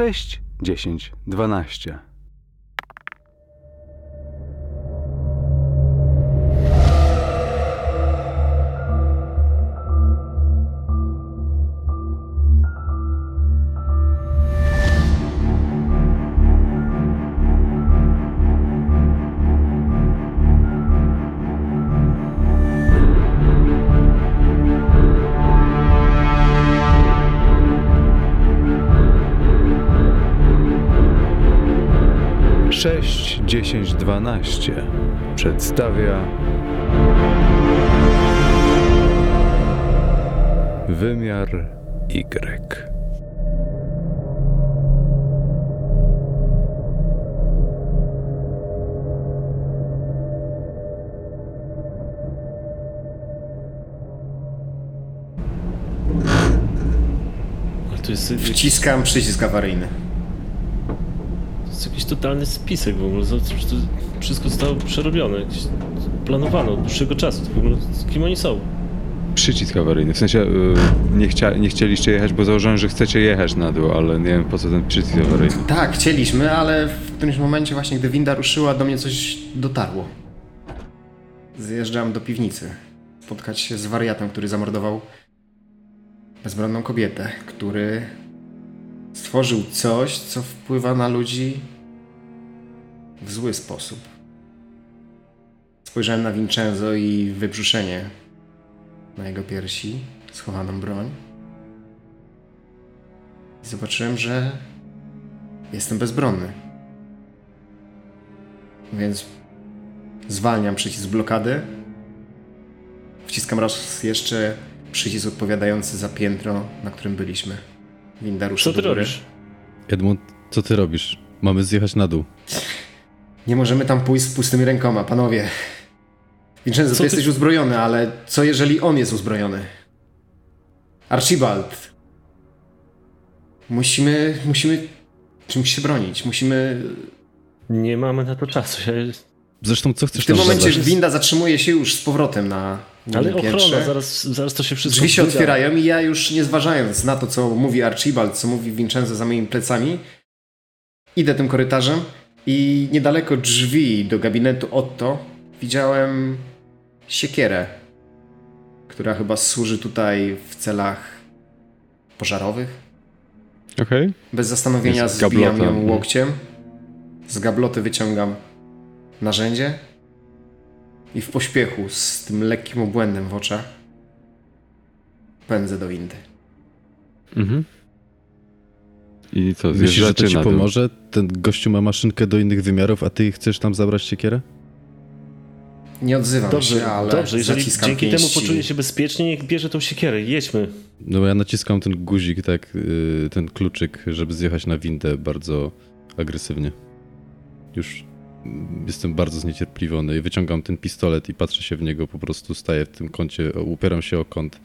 6, 10, 12. Sześć, dziesięć, dwanaście przedstawia wymiar Y. Wciskam przycisk awaryjny. To jest jakiś totalny spisek w ogóle. To wszystko zostało przerobione. Planowano od dłuższego czasu. W ogóle z kim oni są? Przycisk awaryjny. W sensie y, nie, chcia, nie chcieliście jechać, bo założyłem, że chcecie jechać na dół, ale nie wiem po co ten przycisk awaryjny. Tak, chcieliśmy, ale w którymś momencie właśnie, gdy winda ruszyła, do mnie coś dotarło. Zjeżdżam do piwnicy. Spotkać się z wariatem, który zamordował bezbronną kobietę, który stworzył coś, co wpływa na ludzi w zły sposób. Spojrzałem na Vincenzo i wybrzuszenie na jego piersi, schowaną broń. I zobaczyłem, że jestem bezbronny. Więc zwalniam przycisk blokady. Wciskam raz jeszcze przycisk odpowiadający za piętro, na którym byliśmy. Winda rusza Co ty robisz? Edmund, co ty robisz? Mamy zjechać na dół. Nie możemy tam pójść z pustymi rękoma, panowie. Vincenzo, ty ty- jesteś uzbrojony, ale co jeżeli on jest uzbrojony? Archibald. Musimy, musimy czymś się bronić. Musimy... Nie mamy na to czasu. Ja... Zresztą co chcesz W tym momencie zabrać? winda zatrzymuje się już z powrotem na Ale piętrze. ochrona, zaraz, zaraz to się wszystko Drzwi się wyda. otwierają i ja już nie zważając na to, co mówi Archibald, co mówi Vincenzo za moimi plecami, idę tym korytarzem i niedaleko drzwi do gabinetu Otto widziałem siekierę, która chyba służy tutaj w celach pożarowych. Okej. Bez zastanowienia zbijam ją łokciem, z gabloty wyciągam narzędzie i w pośpiechu, z tym lekkim obłędem w oczach, pędzę do windy. Mhm. I co, Myślisz, że to ci pomoże? Ten gościu ma maszynkę do innych wymiarów, a ty chcesz tam zabrać siekierę? Nie odzywam Dobrze, się, ale dobrze jeżeli zaciskam dzięki pięści. temu poczuje się bezpiecznie, niech bierze tą siekierę. Jedźmy. No bo ja naciskam ten guzik, tak, yy, ten kluczyk, żeby zjechać na windę bardzo agresywnie. Już jestem bardzo zniecierpliwiony i wyciągam ten pistolet i patrzę się w niego, po prostu staję w tym kącie, upieram się o kąt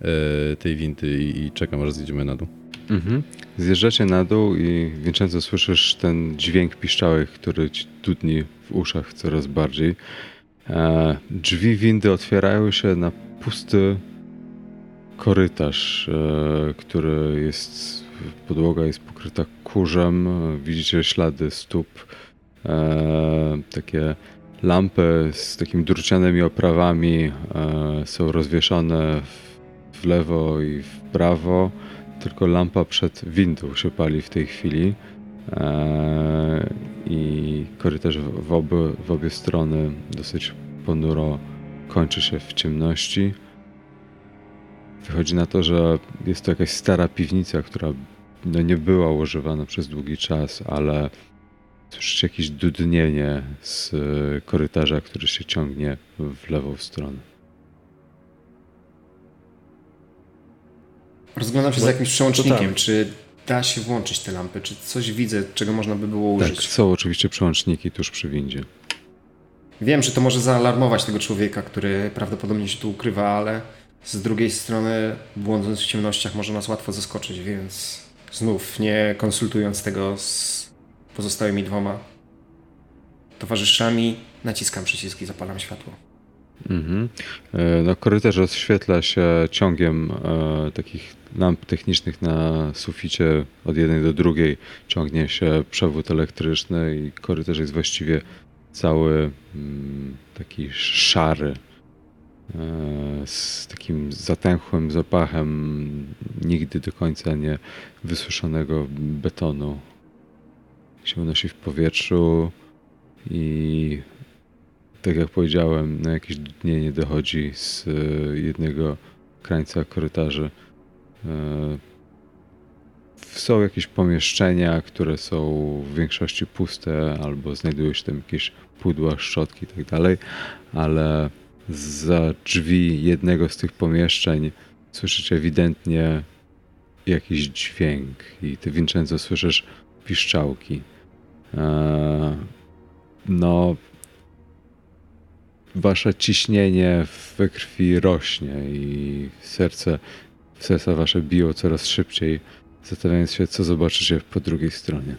e, tej windy i, czekam, aż zjedziemy na dół. Mhm. Zjeżdżacie na dół i Vincenzo słyszysz ten dźwięk piszczałek, który ci dudni w uszach coraz bardziej. E, drzwi windy otwierają się na pusty korytarz, e, który jest, podłoga jest pokryta kurzem, widzicie ślady stóp, takie lampy z takimi drucianymi oprawami e, są rozwieszone w, lewo i w prawo tylko lampa przed windą się pali w tej chwili. Eee, I korytarz w, w obie strony dosyć ponuro kończy się w ciemności. Wychodzi na to, że jest to jakaś stara piwnica, która no, nie była używana przez długi czas, ale słyszycie jakieś dudnienie z e, korytarza, który się ciągnie w lewą stronę. Rozglądam się Bo- za jakimś przełącznikiem, tam. czy da się włączyć te lampy, czy coś widzę, czego można by było Tak, użyć. są oczywiście przełączniki tuż przy windzie. Wiem, że to może zaalarmować tego człowieka, który prawdopodobnie się tu ukrywa, ale z drugiej strony, błądząc w ciemnościach, może nas łatwo zaskoczyć, więc znów, nie konsultując tego z pozostałymi dwoma towarzyszami, naciskam przyciski, zapalam światło. Mhm. E, no, korytarz rozświetla się ciągiem e, takich lamp technicznych na suficie od jednej do drugiej. Ciągnie się przewód elektryczny i korytarz jest właściwie cały mm, taki szary. E, z takim zatęchłym zapachem nigdy do końca nie wysuszonego betonu. Się unosi w powietrzu i tak jak powiedziałem, na jakieś dnienie dochodzi z e, jednego krańca korytarzy. E, są jakieś pomieszczenia, które są w większości puste, albo znajdują się tam jakieś pudła, szczotki i tak dalej, ale za drzwi jednego z tych pomieszczeń słyszycie ewidentnie jakiś dźwięk i ty Vincenzo słyszysz piszczałki. Eee, no, wasze ciśnienie we krwi rośnie i serce, serca wasze biją coraz szybciej, zastanawiając się, co zobaczycie po drugiej stronie.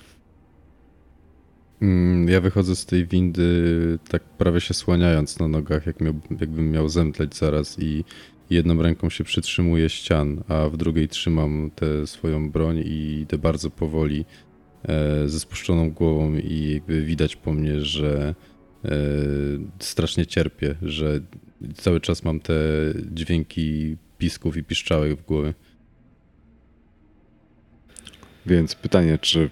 Mm, ja wychodzę z tej windy tak prawie się słaniając na nogach, jak miał, jakbym miał zemdleć zaraz i jedną ręką się przytrzymuję ścian, a w drugiej trzymam tę swoją broń i idę bardzo powoli e, ze spuszczoną głową i jakby widać po mnie, że e, strasznie cierpię, że cały czas mam te dźwięki pisków i piszczałek w głowie. Więc pytanie, czy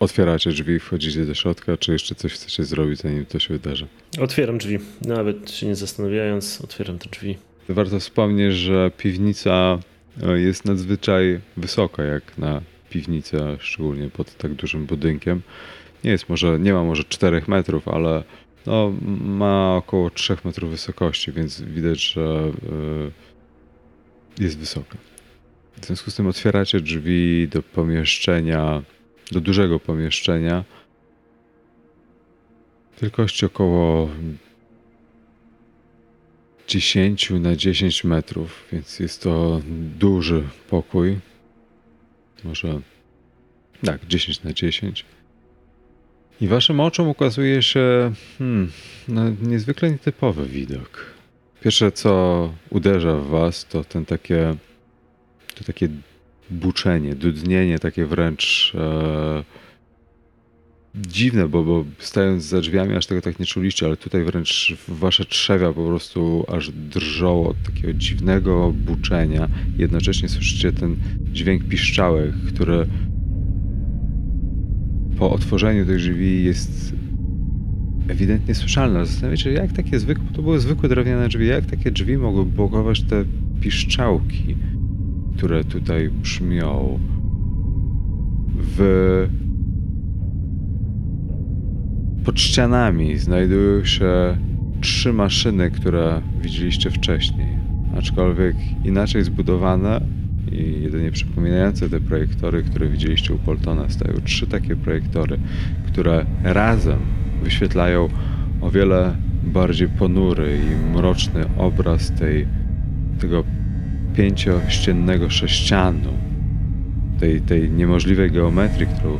otwieracie drzwi i wchodzicie do środka, czy jeszcze coś chcecie zrobić, zanim to się wydarzy? Otwieram drzwi. Nawet się nie zastanawiając, otwieram te drzwi. Warto wspomnieć, że piwnica e, jest nadzwyczaj wysoka, jak na piwnicę, szczególnie pod tak dużym budynkiem. Nie jest może, nie ma może 4 metrów, ale no, ma około 3 metrów wysokości, więc widać, że e, jest wysoka. W związku z tym otwieracie drzwi do pomieszczenia, do dużego pomieszczenia. Wielkości około 10 na 10 metrów, więc jest to duży pokój. Może tak, 10 na 10. I waszym oczom ukazuje się hmm, no, niezwykle nietypowy widok. Pierwsze, co uderza w was, to ten takie, to takie buczenie, dudnienie, takie wręcz e, dziwne, bo, bo stając za drzwiami aż tego tak nie czuliście, ale tutaj wręcz wasze trzewia po prostu aż drżą od takiego dziwnego buczenia. Jednocześnie słyszycie ten dźwięk piszczałek, który po otworzeniu tych drzwi jest ewidentnie słyszalne. Zastanawiacie się, jak takie zwykłe, to były zwykłe drewniane drzwi, jak takie drzwi mogły blokować te piszczałki, które tutaj brzmią. W pod ścianami znajdują się trzy maszyny, które widzieliście wcześniej, aczkolwiek inaczej zbudowane i jedynie przypominające te projektory, które widzieliście u Poltona. Stają trzy takie projektory, które razem wyświetlają o wiele bardziej ponury i mroczny obraz tej, tego pięciościennego sześcianu, tej, tej niemożliwej geometrii, którą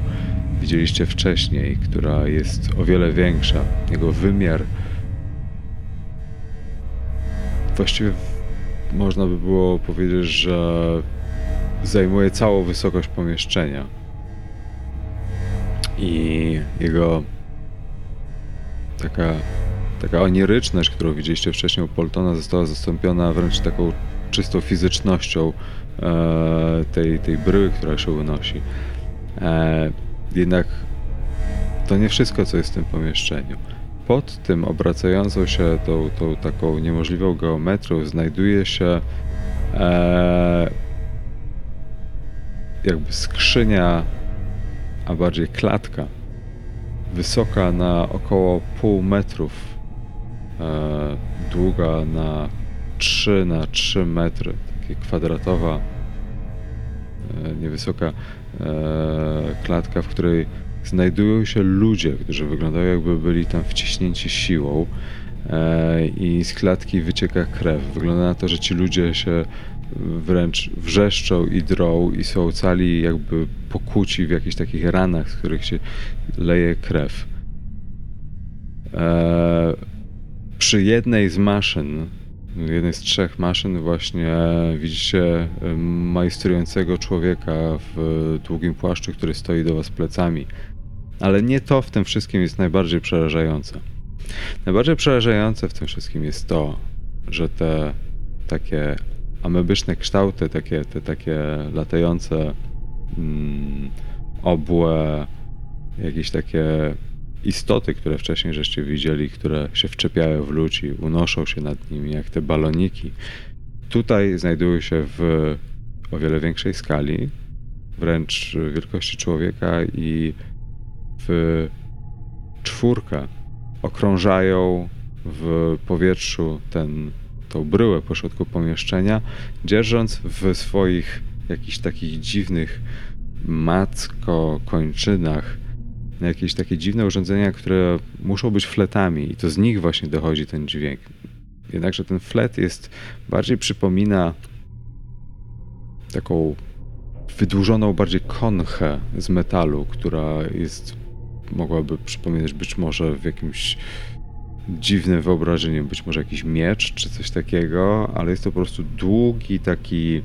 widzieliście wcześniej, która jest o wiele większa. Jego wymiar właściwie można by było powiedzieć, że zajmuje całą wysokość pomieszczenia. I jego taka, taka oniryczność, którą widzieliście wcześniej u Poltona, została zastąpiona wręcz taką czystą fizycznością e, tej, tej bryły, która się unosi. E, jednak to nie wszystko, co jest w tym pomieszczeniu. Pod tym obracającą się tą, tą taką niemożliwą geometrią znajduje się e, jakby skrzynia, a bardziej klatka, wysoka na około pół metrów, e, długa na 3 na 3 metry, takie kwadratowa, e, niewysoka klatka, w której znajdują się ludzie, którzy wyglądają jakby byli tam wciśnięci siłą e, i z klatki wycieka krew. Wygląda na to, że ci ludzie się wręcz wrzeszczą i drą i są cali jakby pokuci w jakichś takich ranach, z których się leje krew. Eee, przy jednej z maszyn, jednej z trzech maszyn właśnie widzicie majstrującego człowieka w długim płaszczu, który stoi do was plecami. Ale nie to w tym wszystkim jest najbardziej przerażające. Najbardziej przerażające w tym wszystkim jest to, że te takie amebyczne kształty, takie, te takie latające mm, obłe, jakieś takie istoty, które wcześniej żeście widzieli, które się wczepiają w ludzi, unoszą się nad nimi, jak te baloniki. Tutaj znajdują się w o wiele większej skali, wręcz wielkości człowieka i w czwórkę okrążają w powietrzu ten, tą bryłę pośrodku pomieszczenia, dzierżąc w swoich jakichś takich dziwnych macko kończynach jakieś takie dziwne urządzenia, które muszą być fletami i to z nich właśnie dochodzi ten dźwięk. Jednakże ten flet jest bardziej przypomina taką wydłużoną bardziej konchę z metalu, która jest mogłaby przypominać być może w jakimś dziwnym wyobrażeniem, być może jakiś miecz czy coś takiego, ale jest to po prostu długi taki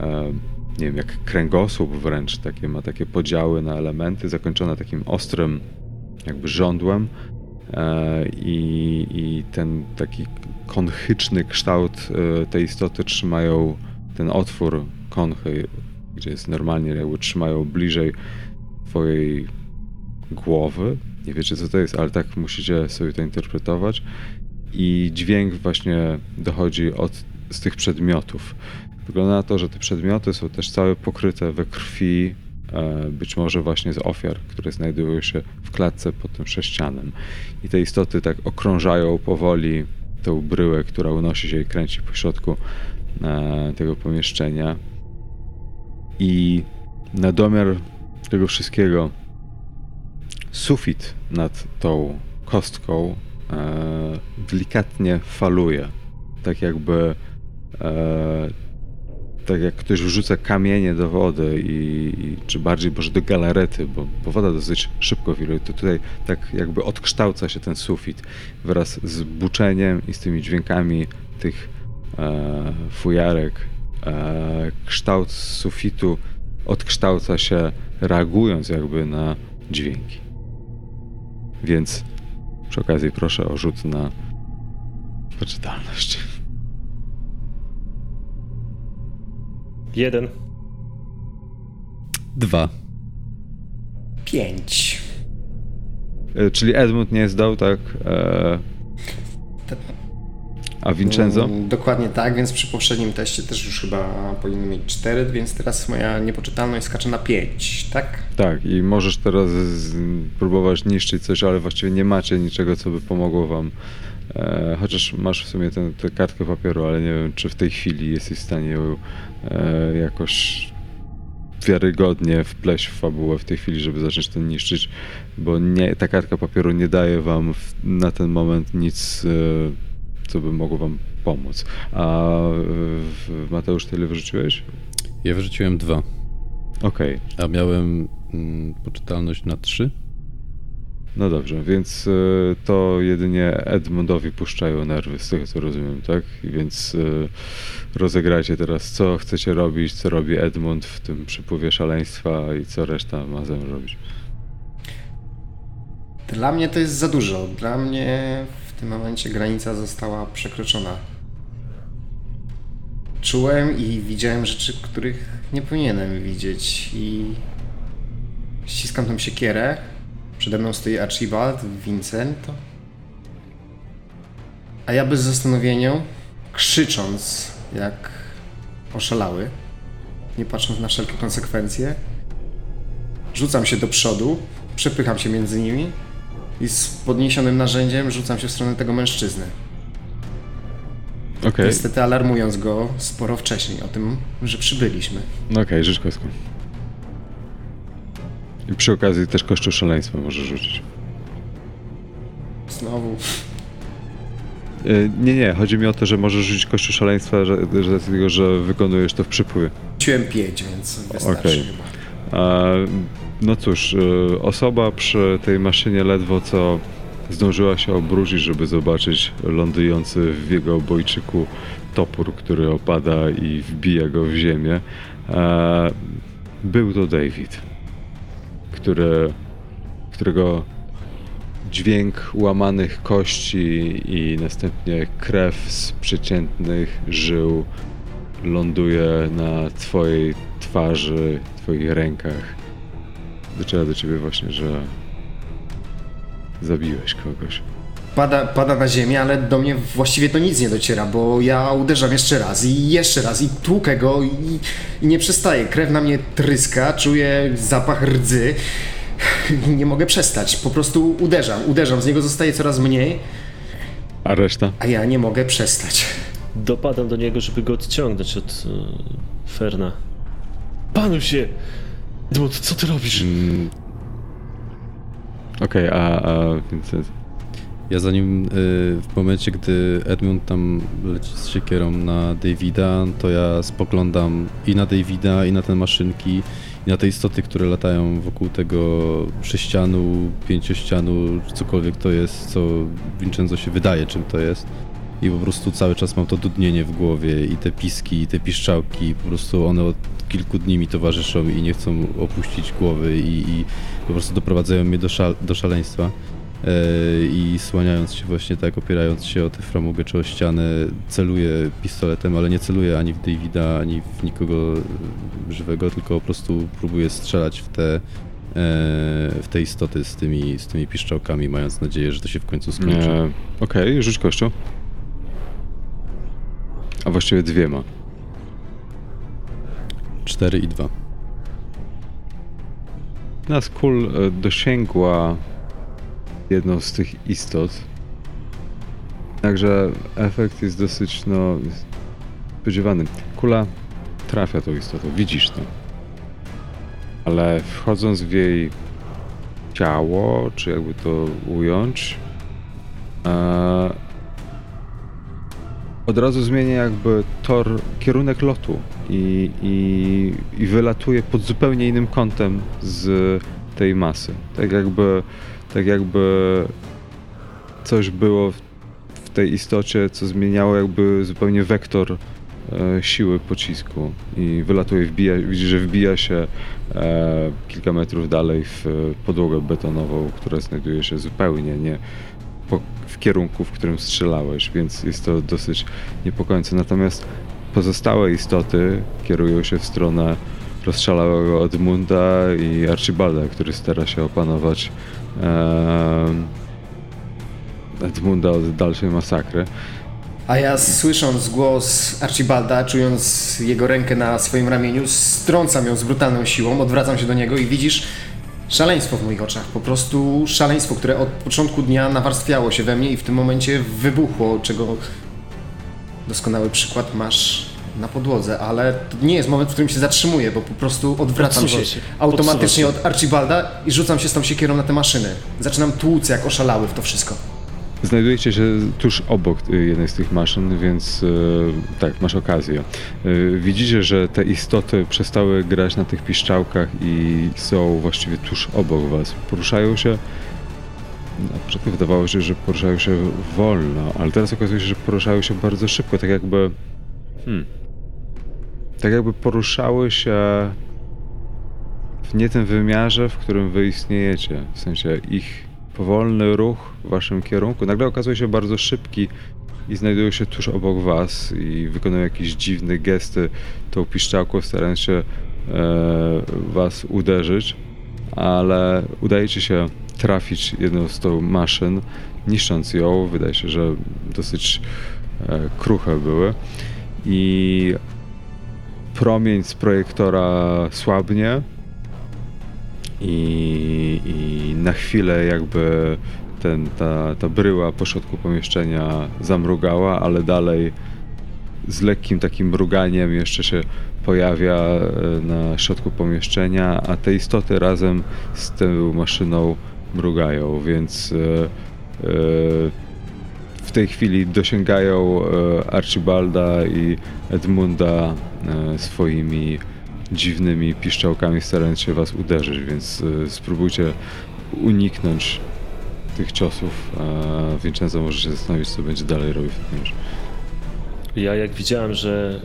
e, nie wiem, jak kręgosłup wręcz, takie, ma takie podziały na elementy, zakończone takim ostrym jakby żądłem e, i, i ten taki konchyczny kształt e, tej istoty trzymają ten otwór konchy, gdzie jest normalnie, jakby trzymają bliżej twojej głowy. Nie wiecie co to jest, ale tak musicie sobie to interpretować. I dźwięk właśnie dochodzi od, z tych przedmiotów. Wygląda na to, że te przedmioty są też całe pokryte we krwi, e, być może właśnie z ofiar, które znajdują się w klatce pod tym sześcianem. I te istoty tak okrążają powoli tą bryłę, która unosi się i kręci po środku e, tego pomieszczenia. I na domiar tego wszystkiego sufit nad tą kostką e, delikatnie faluje. Tak jakby tak jak ktoś wrzuca kamienie do wody i, i czy bardziej może do galarety, bo, bo woda dosyć szybko wiruje, to tutaj tak jakby odkształca się ten sufit wraz z buczeniem i z tymi dźwiękami tych e, fujarek. E, kształt sufitu odkształca się reagując jakby na dźwięki. Więc przy okazji proszę o rzut na poczytalność. Jeden. Dwa. Pięć. E, czyli Edmund nie zdał, tak? E... A Vincenzo? Mm, dokładnie tak, więc przy poprzednim teście też już chyba powinien mieć 4, więc teraz moja niepoczytalność skacze na 5, tak? Tak, i możesz teraz próbować niszczyć coś, ale właściwie nie macie niczego, co by pomogło wam. E, chociaż masz w sumie tę kartkę papieru, ale nie wiem, czy w tej chwili jesteś w stanie ją e, jakoś wiarygodnie wpleść w fabułę w tej chwili, żeby zacząć to niszczyć, bo nie, ta kartka papieru nie daje wam w, na ten moment nic, e, co by mogło wam pomóc. A w, Mateusz, tyle wyrzuciłeś? Ja wyrzuciłem dwa. Okej. Okay. A miałem mm, poczytalność na trzy? No dobrze, więc e, to jedynie Edmundowi puszczają nerwy, z tego co rozumiem, tak? Więc e, rozegrajcie teraz, co chcecie robić, co robi Edmund w tym przypływie szaleństwa i co reszta ma zamiar robić. Dla mnie to jest za dużo. Dla mnie w tym momencie granica została przekroczona. Czułem i widziałem rzeczy, których nie powinienem widzieć i ściskam tą siekierę Przede mną stoi Archibald, Vincento. A ja bez zastanowienia, krzycząc jak oszalały, nie patrząc na wszelkie konsekwencje, rzucam się do przodu, przepycham się między nimi i z podniesionym narzędziem rzucam się w stronę tego mężczyzny. Okay. Niestety alarmując go sporo wcześniej o tym, że przybyliśmy. Okej, okay, kostką. I przy okazji też kosztu szaleństwa możesz rzucić. Znowu. E, nie, nie, chodzi mi o to, że możesz rzucić kościół szaleństwa, że, że, dlatego, że wykonujesz to w przypływie. Rzuciłem 5, więc wystarczy okay. chyba. no cóż, e, osoba przy tej maszynie ledwo co zdążyła się obrócić, żeby zobaczyć lądujący w jego obojczyku topór, który opada i wbija go w ziemię. E, był to David, którego dźwięk łamanych kości i następnie krew z przeciętnych żył ląduje na twojej twarzy, twoich rękach. Dociera do ciebie właśnie, że zabiłeś kogoś. Pada, pada na ziemię, ale do mnie właściwie to nic nie dociera, bo ja uderzam jeszcze raz i jeszcze raz i tłukę go i, i nie przestaję. Krew na mnie tryska, czuję zapach rdzy. Nie mogę przestać, po prostu uderzam, uderzam, z niego zostaje coraz mniej, A reszta? a ja nie mogę przestać. Dopadam do niego, żeby go odciągnąć od e, Ferna. Panu się! Edmund, co ty robisz? Mm. Okej, a, a Vincent? Ja zanim, y, w momencie, gdy Edmund tam leci z siekierą na Davida, to ja spoglądam i na Davida, i na te maszynki, i na te istoty, które latają wokół tego sześcianu, pięciościanu, cokolwiek to jest, co Vincenzo się wydaje, czym to jest. I po prostu cały czas mam to dudnienie w głowie i te piski, i te piszczałki, po prostu one od kilku dni mi towarzyszą i nie chcą opuścić głowy i, i po prostu doprowadzają mnie do, do szaleństwa. E, i słaniając się właśnie tak, opierając się o tę framugę czy o ścianę, celuję pistoletem, ale nie celuję ani w Davida, ani w nikogo żywego, tylko po prostu próbuję strzelać w te, e, w te istoty z tymi, z tymi piszczałkami, mając nadzieję, że to się w końcu skończy. Okej, rzuć kością. A właściwie dwiema. 4 i 2. Nas kul e, dosięgła jedną z tych istot. Także efekt jest dosyć, no, spodziewany. Kula trafia tą istotę, widzisz to. Ale wchodząc w jej ciało, czy jakby to ująć, e, od razu zmienia jakby tor, kierunek lotu i, i, i wylatuje pod zupełnie innym kątem z tej masy. Tak jakby, tak jakby coś było w, w tej istocie, co zmieniało jakby zupełnie wektor e, siły pocisku i wylatuje, wbija, widzi, że wbija się e, kilka metrów dalej w podłogę betonową, która znajduje się zupełnie nie po, w kierunku, w którym strzelałeś, więc jest to dosyć niepokojące. Natomiast pozostałe istoty kierują się w stronę rozszalałego Edmunda i Archibalda, który stara się opanować Edmunda od dalszej masakry. A ja słysząc głos Archibalda, czując jego rękę na swoim ramieniu, strącam ją z brutalną siłą, odwracam się do niego i widzisz szaleństwo w moich oczach. Po prostu szaleństwo, które od początku dnia nawarstwiało się we mnie i w tym momencie wybuchło, czego doskonały przykład masz na podłodze, ale to nie jest moment, w którym się zatrzymuję, bo po prostu odwracam się, się. automatycznie Podsuwa od Archibalda i rzucam się z tą siekierą na te maszyny. Zaczynam tłuc jak oszalały w to wszystko. Znajdujecie się tuż obok y, jednej z tych maszyn, więc y, tak, masz okazję. Y, Widzicie, że te istoty przestały grać na tych piszczałkach i są właściwie tuż obok was. Poruszają się. Na początku wydawało się, że poruszają się wolno, ale teraz okazuje się, że poruszają się bardzo szybko, tak jakby. Hmm. Tak jakby poruszały się w nie tym wymiarze, w którym wy istniejecie. W sensie ich powolny ruch w waszym kierunku nagle okazuje się bardzo szybki i znajdują się tuż obok was i wykonują jakieś dziwne gesty tą piszczałką, starając się e, was uderzyć, ale udaje ci się trafić jedną z tą maszyn, niszcząc ją. Wydaje się, że dosyć e, kruche były i promień z projektora słabnie i, i na chwilę jakby ten, ta, ta bryła po środku pomieszczenia zamrugała, ale dalej z lekkim takim mruganiem jeszcze się pojawia e, na środku pomieszczenia, a te istoty razem z tą maszyną mrugają, więc e, e, w tej chwili dosięgają e, Archibalda i Edmunda e, swoimi dziwnymi piszczałkami, starając się was uderzyć, więc e, spróbujcie uniknąć tych ciosów. E, Vincenzo może się zastanowić, co będzie dalej robił w razie. Ja jak widziałem, że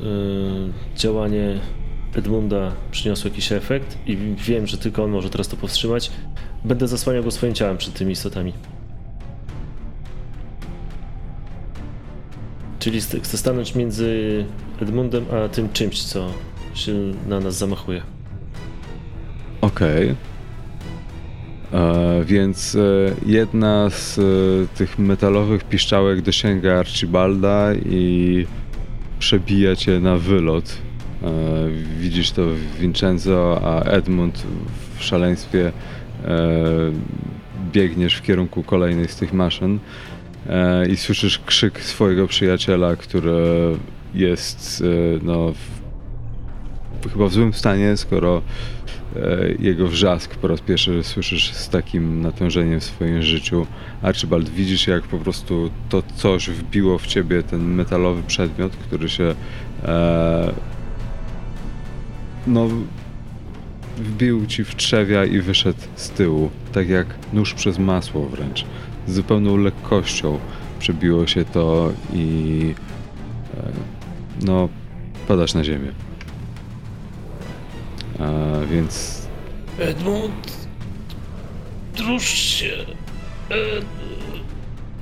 y, działanie Edmunda przyniosło jakiś efekt i wiem, że tylko on może teraz to powstrzymać, będę zasłaniał go swoim ciałem przed tymi istotami. Czyli chcę stanąć między Edmundem a tym czymś, co się na nas zamachuje. Okej. E, Więc e, jedna z e, tych metalowych piszczałek dosięga Archibalda i przebija cię na wylot. E, Widzisz to Vincenzo, a Edmund w szaleństwie e, biegniesz w kierunku kolejnej z tych maszyn i słyszysz krzyk swojego przyjaciela, który jest e, no, w, chyba w złym stanie, skoro e, jego wrzask po raz pierwszy słyszysz z takim natężeniem w swoim życiu. Archibald, widzisz jak po prostu to coś wbiło w ciebie ten metalowy przedmiot, który się e, no wbił ci w trzewia i wyszedł z tyłu, tak jak nóż przez masło wręcz. Z zupełną lekkością przebiło się to i e, no padasz na ziemię. A więc Edmund, druż się.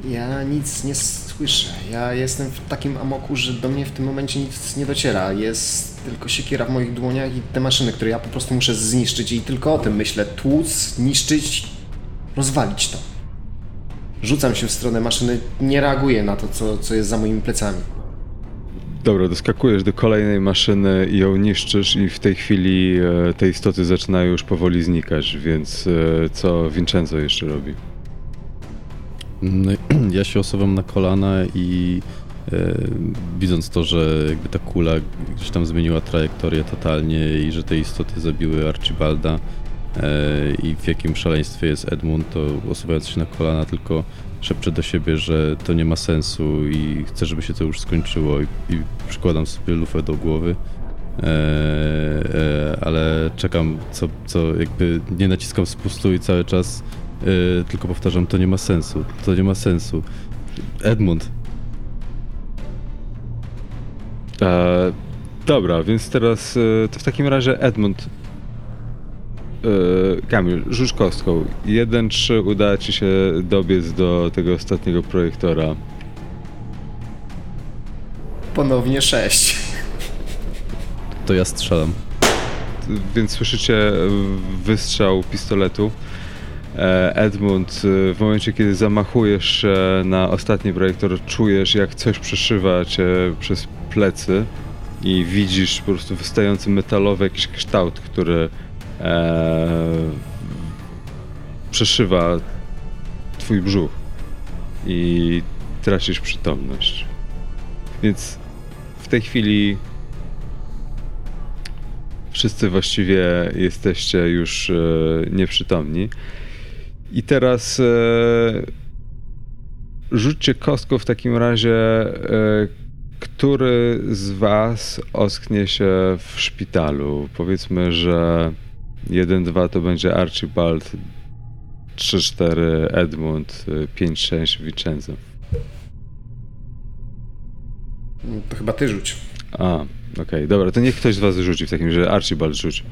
Ja nic nie słyszę. Ja jestem w takim amoku, że do mnie w tym momencie nic nie dociera. Jest tylko siekiera w moich dłoniach i te maszyny, które ja po prostu muszę zniszczyć i tylko o tym myślę. Tłuc, niszczyć, rozwalić to. Rzucam się w stronę maszyny, nie reaguję na to, co, co jest za moimi plecami. Dobra, doskakujesz do kolejnej maszyny i ją niszczysz i w tej chwili e, te istoty zaczynają już powoli znikać, więc e, co Vincenzo jeszcze robi? No, ja się osuwam na kolana i e, widząc to, że jakby ta kula gdzieś tam zmieniła trajektorię totalnie i że te istoty zabiły Archibalda i w jakim szaleństwie jest Edmund, to osuwając się na kolana tylko szepczę do siebie, że to nie ma sensu i chcę, żeby się to już skończyło i, i przykładam sobie lufę do głowy. E, e, ale czekam, co, co jakby nie naciskam spustu i cały czas e, tylko powtarzam, to nie ma sensu, to nie ma sensu. Edmund, E, dobra, więc teraz e, to w takim razie Edmund. E, Kamil, rzuć kostką. 1-3 uda ci się dobiec do tego ostatniego projektora. Ponownie sześć. to ja strzelam. Więc słyszycie wystrzał pistoletu. E, Edmund, w momencie kiedy zamachujesz się na ostatni projektor, czujesz jak coś przeszywa cię przez plecy i widzisz po prostu wystający metalowy jakiś kształt, który przeszywa twój brzuch i tracisz przytomność. Więc w tej chwili wszyscy właściwie jesteście już e, nieprzytomni. I teraz e, rzućcie kostką w takim razie, e, który z was osknie się w szpitalu. Powiedzmy, że 1-2 to będzie Archibald, 3-4 Edmund, e, 5-6 Vincenzo. To chyba ty rzuć. A, okej, dobra, to niech ktoś z was rzuci w takim razie. Archibald rzuć.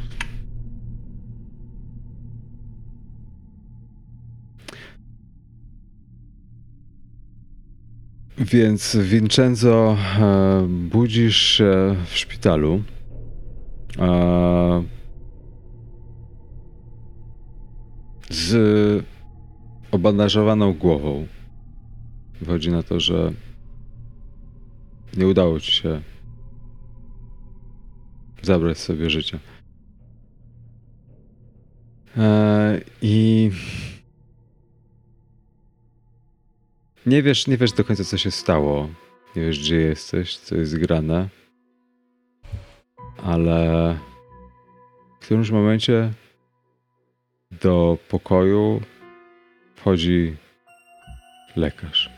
Więc Vincenzo, e, budzisz się w szpitalu. E, z obandażowaną głową. Wychodzi na to, że nie udało ci się zabrać sobie życia. E, I nie wiesz, nie wiesz do końca, co się stało. Nie wiesz, gdzie jesteś, co jest grane. Ale w którymś momencie do pokoju wchodzi lekarz.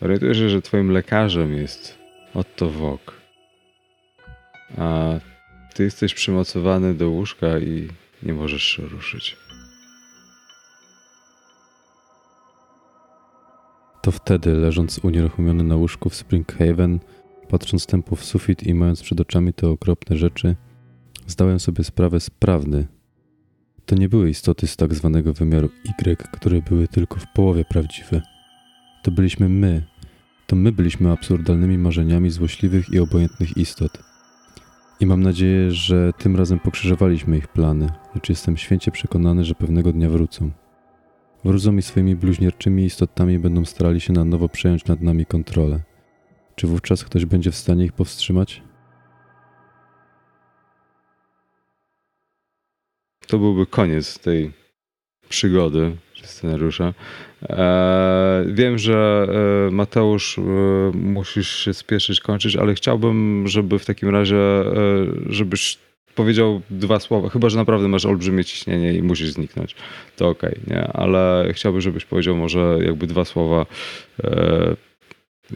Orientuję się, że twoim lekarzem jest Otto Wok. A ty jesteś przymocowany do łóżka i nie możesz się ruszyć. To wtedy, leżąc unieruchomiony na łóżku w Springhaven, patrząc tępo w sufit i mając przed oczami te okropne rzeczy, zdałem sobie sprawę z prawdy. To nie były istoty z tak zwanego wymiaru Y, które były tylko w połowie prawdziwe. To byliśmy my. To my byliśmy absurdalnymi marzeniami złośliwych i obojętnych istot. I mam nadzieję, że tym razem pokrzyżowaliśmy ich plany, lecz jestem święcie przekonany, że pewnego dnia wrócą. Wrócą i swoimi bluźnierczymi istotami będą starali się na nowo przejąć nad nami kontrolę. Czy wówczas ktoś będzie w stanie ich powstrzymać? To byłby koniec tej przygody, scenariusza. Eee, wiem, że e, Mateusz e, musisz się spieszyć, kończyć, ale chciałbym, żeby w takim razie, e, żebyś powiedział dwa słowa, chyba, że naprawdę masz olbrzymie ciśnienie i musisz zniknąć, to okej, okay, nie? Ale chciałbym, żebyś powiedział może jakby dwa słowa, e,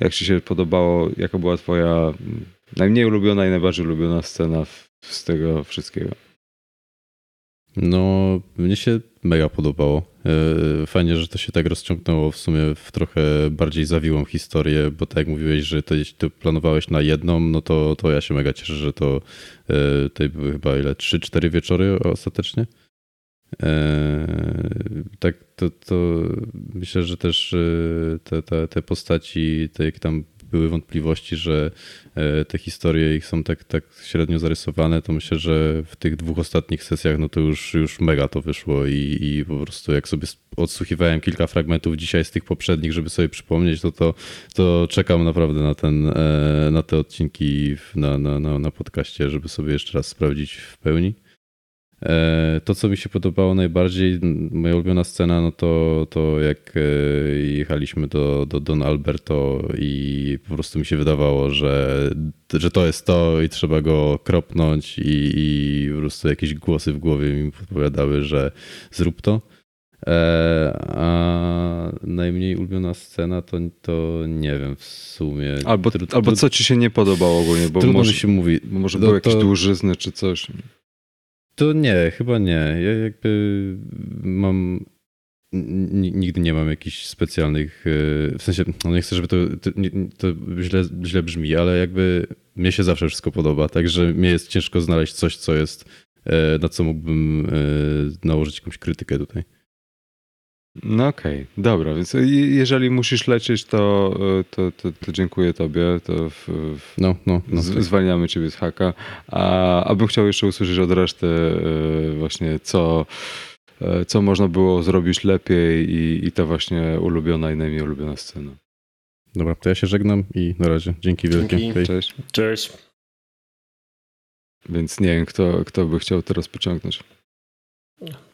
jak ci się podobało, jaka była twoja najmniej ulubiona i najbardziej ulubiona scena z tego wszystkiego. No, mnie się mega podobało. E, fajnie, że to się tak rozciągnęło w sumie w trochę bardziej zawiłą historię, bo tak jak mówiłeś, że to, to planowałeś na jedną, no to, to ja się mega cieszę, że to e, tutaj były chyba ile? 3-4 wieczory ostatecznie? E, tak, to, to myślę, że też te, te, te postaci, te jak tam były wątpliwości, że e, te historie ich są tak, tak średnio zarysowane, to myślę, że w tych dwóch ostatnich sesjach no to już, już mega to wyszło i, i po prostu jak sobie odsłuchiwałem kilka fragmentów dzisiaj z tych poprzednich, żeby sobie przypomnieć, to, to, to czekam naprawdę na, ten, e, na te odcinki na, na, na, na podcaście, żeby sobie jeszcze raz sprawdzić w pełni. E, to, co mi się podobało najbardziej, moja ulubiona scena, no to, to jak e, jechaliśmy do, do Don Alberto i po prostu mi się wydawało, że, że to jest to i trzeba go kropnąć i, i po prostu jakieś głosy w głowie mi podpowiadały, że zrób to. E, a najmniej ulubiona scena to, to nie wiem w sumie. Albo, albo co ci się nie podobało ogólnie, bo Trudno może, mi się mówi. Może no, były jakieś dłużyzny czy coś. To nie, chyba nie. Ja jakby mam. Nigdy nie mam jakichś specjalnych. E, w sensie, no nie chcę, żeby to, to, to źle, źle brzmi, ale jakby mnie się zawsze wszystko podoba. Także mnie jest ciężko znaleźć coś, co jest. E, na co mógłbym e, nałożyć jakąś krytykę tutaj. No okej, okay, dobra, więc jeżeli musisz lecieć, to, to, to, to dziękuję tobie, to w, w, no, no, no, z, tak. zwalniamy ciebie z haka, a, a bym chciał jeszcze usłyszeć od reszty e, właśnie co, e, co można było zrobić lepiej i, i ta właśnie ulubiona i najmniej ulubiona scena. Dobra, to ja się żegnam i na razie. Dzięki wielkie. Dzięki. Cześć. Cześć. Więc nie wiem, kto, kto by chciał teraz pociągnąć.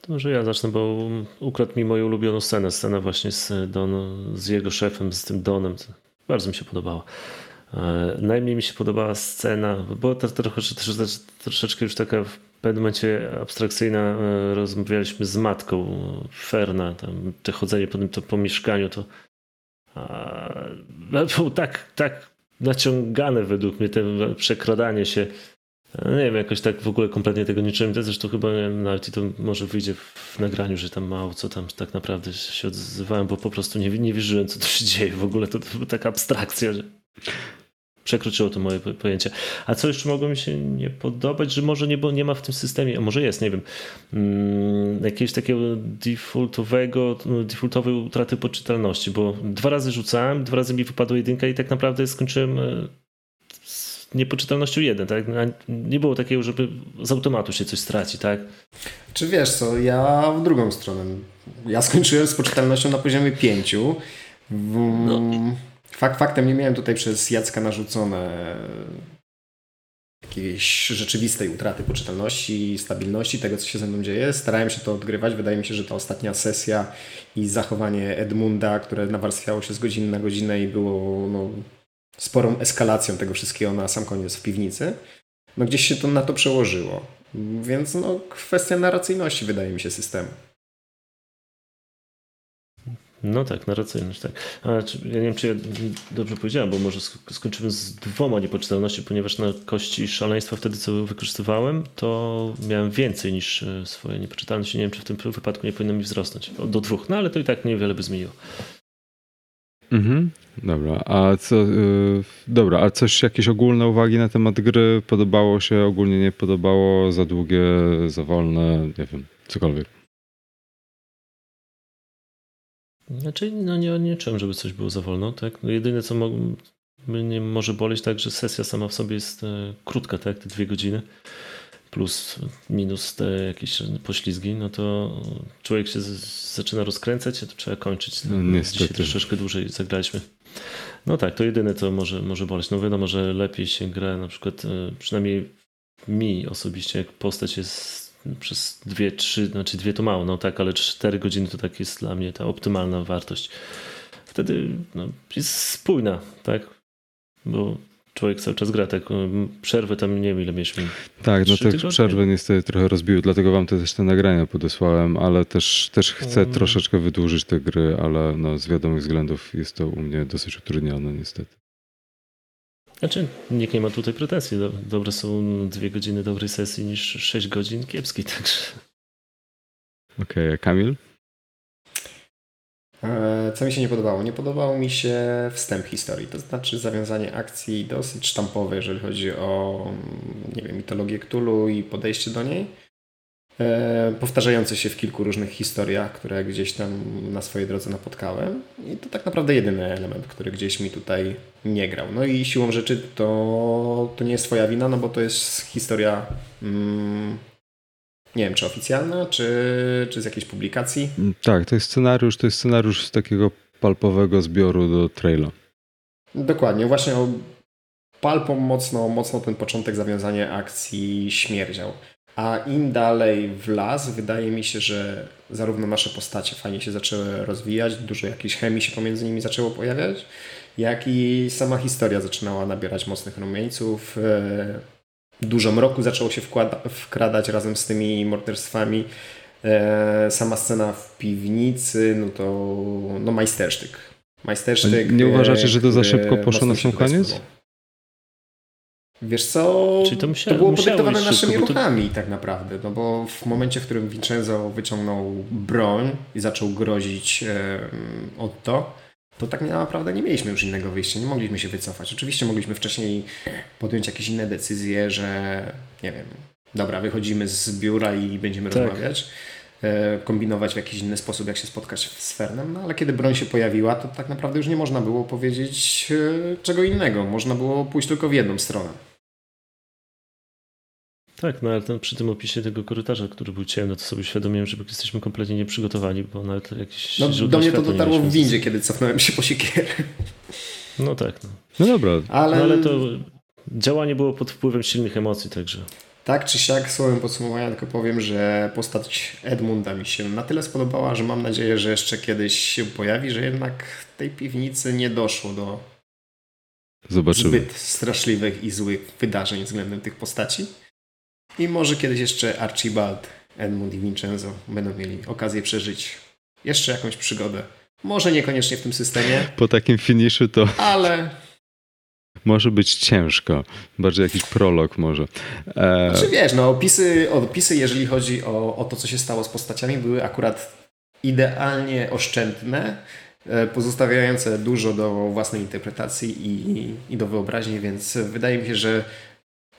To może ja zacznę, bo ukradł mi moją ulubioną scenę. Scenę właśnie z, Don, z jego szefem, z tym Donem. Bardzo mi się podobało. E, najmniej mi się podobała scena, bo to trochę, troszeczkę już taka w pewnym momencie abstrakcyjna. E, rozmawialiśmy z matką Ferna, tam te chodzenie po tym to po mieszkaniu to a, było tak, tak naciągane według mnie, to przekradanie się nie wiem, jakoś tak w ogóle kompletnie tego nie czułem. Zresztą chyba nawet to może wyjdzie w nagraniu, że tam mało co tam tak naprawdę się odzywałem, bo po prostu nie, nie wierzyłem, co tu się dzieje. W ogóle to, to była taka abstrakcja, że przekroczyło to moje pojęcie. A co jeszcze mogło mi się nie podobać, że może nie, bo nie ma w tym systemie, a może jest, nie wiem, hmm, jakiegoś takiego defaultowego, defaultowej utraty poczytalności, bo dwa razy rzucałem, dwa razy mi wypadła jedynka i tak naprawdę skończyłem e, niepoczytalnością jeden, tak? Nie było takiego, żeby z automatu się coś straci, tak? Czy wiesz co, ja w drugą stronę. Ja skończyłem z poczytalnością na poziomie 5. No. Fakt faktem nie miałem tutaj przez Jacka narzucone jakiejś rzeczywistej utraty poczytalności stabilności tego, co się ze mną dzieje. Starałem się to odgrywać. Wydaje mi się, że ta ostatnia sesja i zachowanie Edmunda, które nawarstwiało się z godziny na godzinę i było no, sporą eskalacją tego wszystkiego na sam koniec w piwnicy, no gdzieś się to na to przełożyło. Więc no, kwestia narracyjności wydaje mi się systemu. No tak, narracyjność, tak. A, ja nie wiem, czy ja dobrze powiedziałem, bo może skończymy z dwoma niepoczytalności, ponieważ na kości szaleństwa wtedy, co wykorzystywałem, to miałem więcej niż e, swoje niepoczytalności. Nie wiem, czy w tym wypadku nie powinno mi wzrosnąć do dwóch, no ale to i tak niewiele by zmieniło. Mhm. Dobra, a co, yy, dobra, a coś, jakieś ogólne uwagi na temat gry? Podobało się, ogólnie nie podobało, za długie, za wolne, nie wiem, cokolwiek. Znaczy, no nie, nie czułem, żeby coś było za wolno, tak? No jedyne, co mo mnie może boleć, tak, że sesja sama w sobie jest e, krótka, tak? Te dwie godziny plus minus te jakieś poślizgi, no to człowiek się zaczyna rozkręcać, a to trzeba kończyć. No, niestety. Dzisiaj troszeczkę dłużej zagraliśmy. No tak, to jedyne to może, może boleć. No wiadomo, że lepiej się gra na przykład, e, przynajmniej mi osobiście, jak postać jest przez dwie, trzy, znaczy dwie to mało, no tak, ale cztery godziny to tak jest dla mnie ta optymalna wartość. Wtedy no, jest spójna, tak? Bo człowiek cały czas gra, tak um, przerwę tam nie wiem ile mieliśmy. Tak, no te przerwy niestety trochę rozbiły, dlatego wam te też te nagrania podesłałem, ale też, też chcę um. troszeczkę wydłużyć te gry, ale no, z wiadomych względów jest to u mnie dosyć utrudnione niestety. Znaczy, nikt nie ma tutaj pretensji. Dobre są dwie godziny dobrej sesji niż sześć godzin kiepskiej, także. Okej, okay, Kamil? E, co mi się nie podobało? Nie podobał mi się wstęp historii, to znaczy zawiązanie akcji dosyć sztampowe, jeżeli chodzi o nie wiem, mitologię Cthulhu i podejście do niej. E, powtarzające się w kilku różnych historiach, które gdzieś tam na swojej drodze napotkałem. I to tak naprawdę jedyny element, który gdzieś mi tutaj nie grał. No i siłą rzeczy to, to nie jest twoja wina, no bo to jest historia mm, nie wiem, czy oficjalna, czy, czy z jakiejś publikacji? Mm, tak, to jest scenariusz, to jest scenariusz z takiego palpowego zbioru do traila. Dokładnie, właśnie palpą mocno, mocno ten początek zawiązania akcji śmierdział. A im dalej w las, wydaje mi się, że zarówno nasze postacie fajnie się zaczęły rozwijać, dużo jakiejś chemii się pomiędzy nimi zaczęło pojawiać, jak i sama historia zaczynała nabierać mocnych rumieńców. E, dużo mroku zaczęło się wkłada, wkradać razem z tymi morderstwami. E, sama scena w piwnicy, no to no majstersztyk. Majstersztyk. Nie uważacie, że to za szybko poszło na sam koniec? Wiesz co, Czyli to, musiało, to było podyktowane naszymi szybko, ruchami to... tak naprawdę, no bo w momencie, w którym Vincenzo wyciągnął broń i zaczął grozić e, Otto, to tak naprawdę nie mieliśmy już innego wyjścia, nie mogliśmy się wycofać. Oczywiście mogliśmy wcześniej podjąć jakieś inne decyzje, że nie wiem, dobra, wychodzimy z biura i będziemy tak. rozmawiać, e, kombinować w jakiś inny sposób, jak się spotkać z Fernem, no ale kiedy broń się pojawiła, to tak naprawdę już nie można było powiedzieć e, czego innego. Można było pójść tylko w jedną stronę. Tak, no ale ten, przy tym opisie tego korytarza, który był ciemny, to sobie uświadomiłem, że jesteśmy kompletnie nieprzygotowani, bo nawet jakieś No do mnie to dotarło w windzie, kiedy cofnąłem się po siekierę. No tak. No, no dobra. Ale... No, ale to działanie było pod wpływem silnych emocji, także... Tak czy siak, słowem podsumowania tylko powiem, że postać Edmunda mi się na tyle spodobała, że mam nadzieję, że jeszcze kiedyś się pojawi, że jednak tej piwnicy nie doszło do Zobaczymy. zbyt straszliwych i złych wydarzeń względem tych postaci. I może kiedyś jeszcze Archibald, Edmund i Vincenzo będą mieli okazję przeżyć jeszcze jakąś przygodę. Może niekoniecznie w tym systemie. Po takim finiszu to. Ale. Może być ciężko. Bardziej jakiś prolog może. E... Znaczy wiesz, no opisy, opisy jeżeli chodzi o, o to, co się stało z postaciami, były akurat idealnie oszczędne, e, pozostawiające dużo do własnej interpretacji i, i do wyobraźni, więc wydaje mi się, że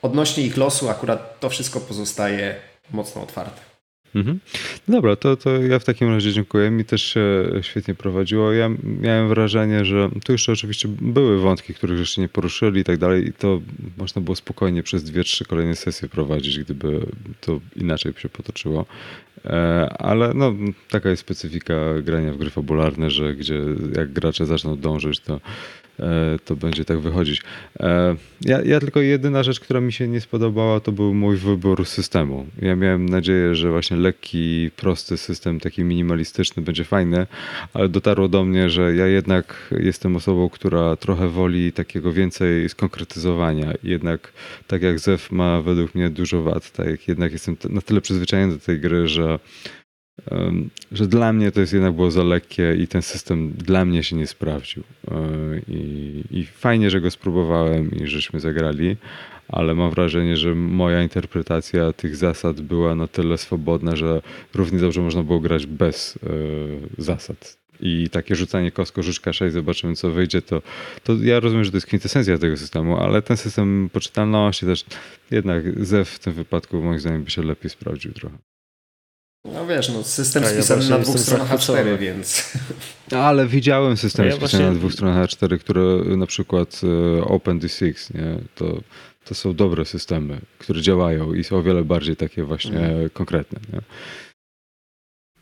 odnośnie ich losu akurat to wszystko pozostaje mocno otwarte. Mhm. Dobra, to, to ja w takim razie dziękuję. Mi też się świetnie prowadziło. Ja miałem wrażenie, że tu jeszcze oczywiście były wątki, których jeszcze nie poruszyli i tak dalej i to można było spokojnie przez dwie, trzy kolejne sesje prowadzić, gdyby to inaczej się potoczyło. E, ale no, taka jest specyfika grania w gry fabularne, że gdzie jak gracze zaczną dążyć, to to będzie tak wychodzić. E, ja, ja, tylko jedyna rzecz, która mi się nie spodobała, to był mój wybór systemu. Ja miałem nadzieję, że właśnie lekki, prosty system, taki minimalistyczny będzie fajny, ale dotarło do mnie, że ja jednak jestem osobą, która trochę woli takiego więcej skonkretyzowania. Jednak tak jak Zef ma według mnie dużo wad, tak jednak jestem na tyle przyzwyczajony do tej gry, że że dla mnie to jest jednak było za lekkie i ten system dla mnie się nie sprawdził. E, I, I, fajnie, że go spróbowałem i żeśmy zagrali, ale mam wrażenie, że moja interpretacja tych zasad była na tyle swobodna, że równie dobrze można było grać bez e, zasad. i takie rzucanie kostką rzuć K6, zobaczymy co wyjdzie, to, to ja rozumiem, że to jest kwintesencja tego systemu, ale ten system poczytalności też, jednak ZEW w tym wypadku moim zdaniem by się lepiej sprawdził trochę. No wiesz, no system ja spisany na dwóch stronach zachwycony. A4, więc... Ale widziałem system ja spisany na właśnie- dwóch stronach A4, które na przykład e, OpenD6, nie? To, to są dobre systemy, które działają i są o wiele bardziej takie właśnie Mhm. konkretne. Nie?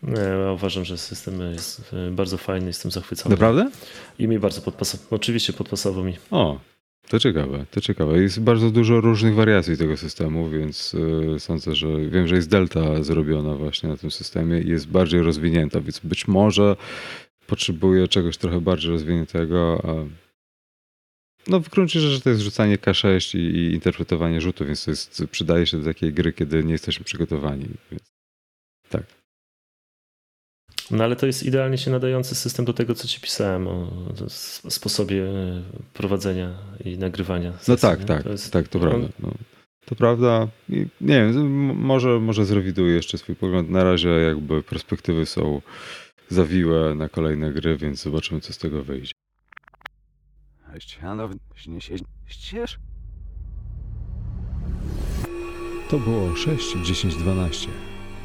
Nie, ja uważam, że system jest e, bardzo fajny, jestem zachwycony. Naprawdę? I mi bardzo podpasował. Oczywiście podpasował mi. O, to ciekawe, to ciekawe. Jest bardzo dużo różnych wariacji tego systemu, więc e, sądzę, że wiem, że jest delta zrobiona właśnie na tym systemie i jest bardziej rozwinięta, więc być może potrzebuje czegoś trochę bardziej rozwiniętego. No w gruncie rzeczy to jest rzucanie K6 i, interpretowanie rzutu, więc to jest, przydaje się do takiej gry, kiedy nie jesteśmy przygotowani. Więc... No ale to jest idealnie się nadający system do tego, co ci pisałem o sposobie e, prowadzenia i nagrywania. No sesji, tak, nie? tak, To jest- tak, to prawda. No, to prawda. I nie wiem, może, może zrewiduję jeszcze swój pogląd. Na razie jakby perspektywy są zawiłe na kolejne gry, więc zobaczymy, co z tego wyjdzie. To było 6, 10, 12.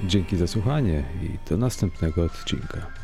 Dzięki za słuchanie i do następnego odcinka.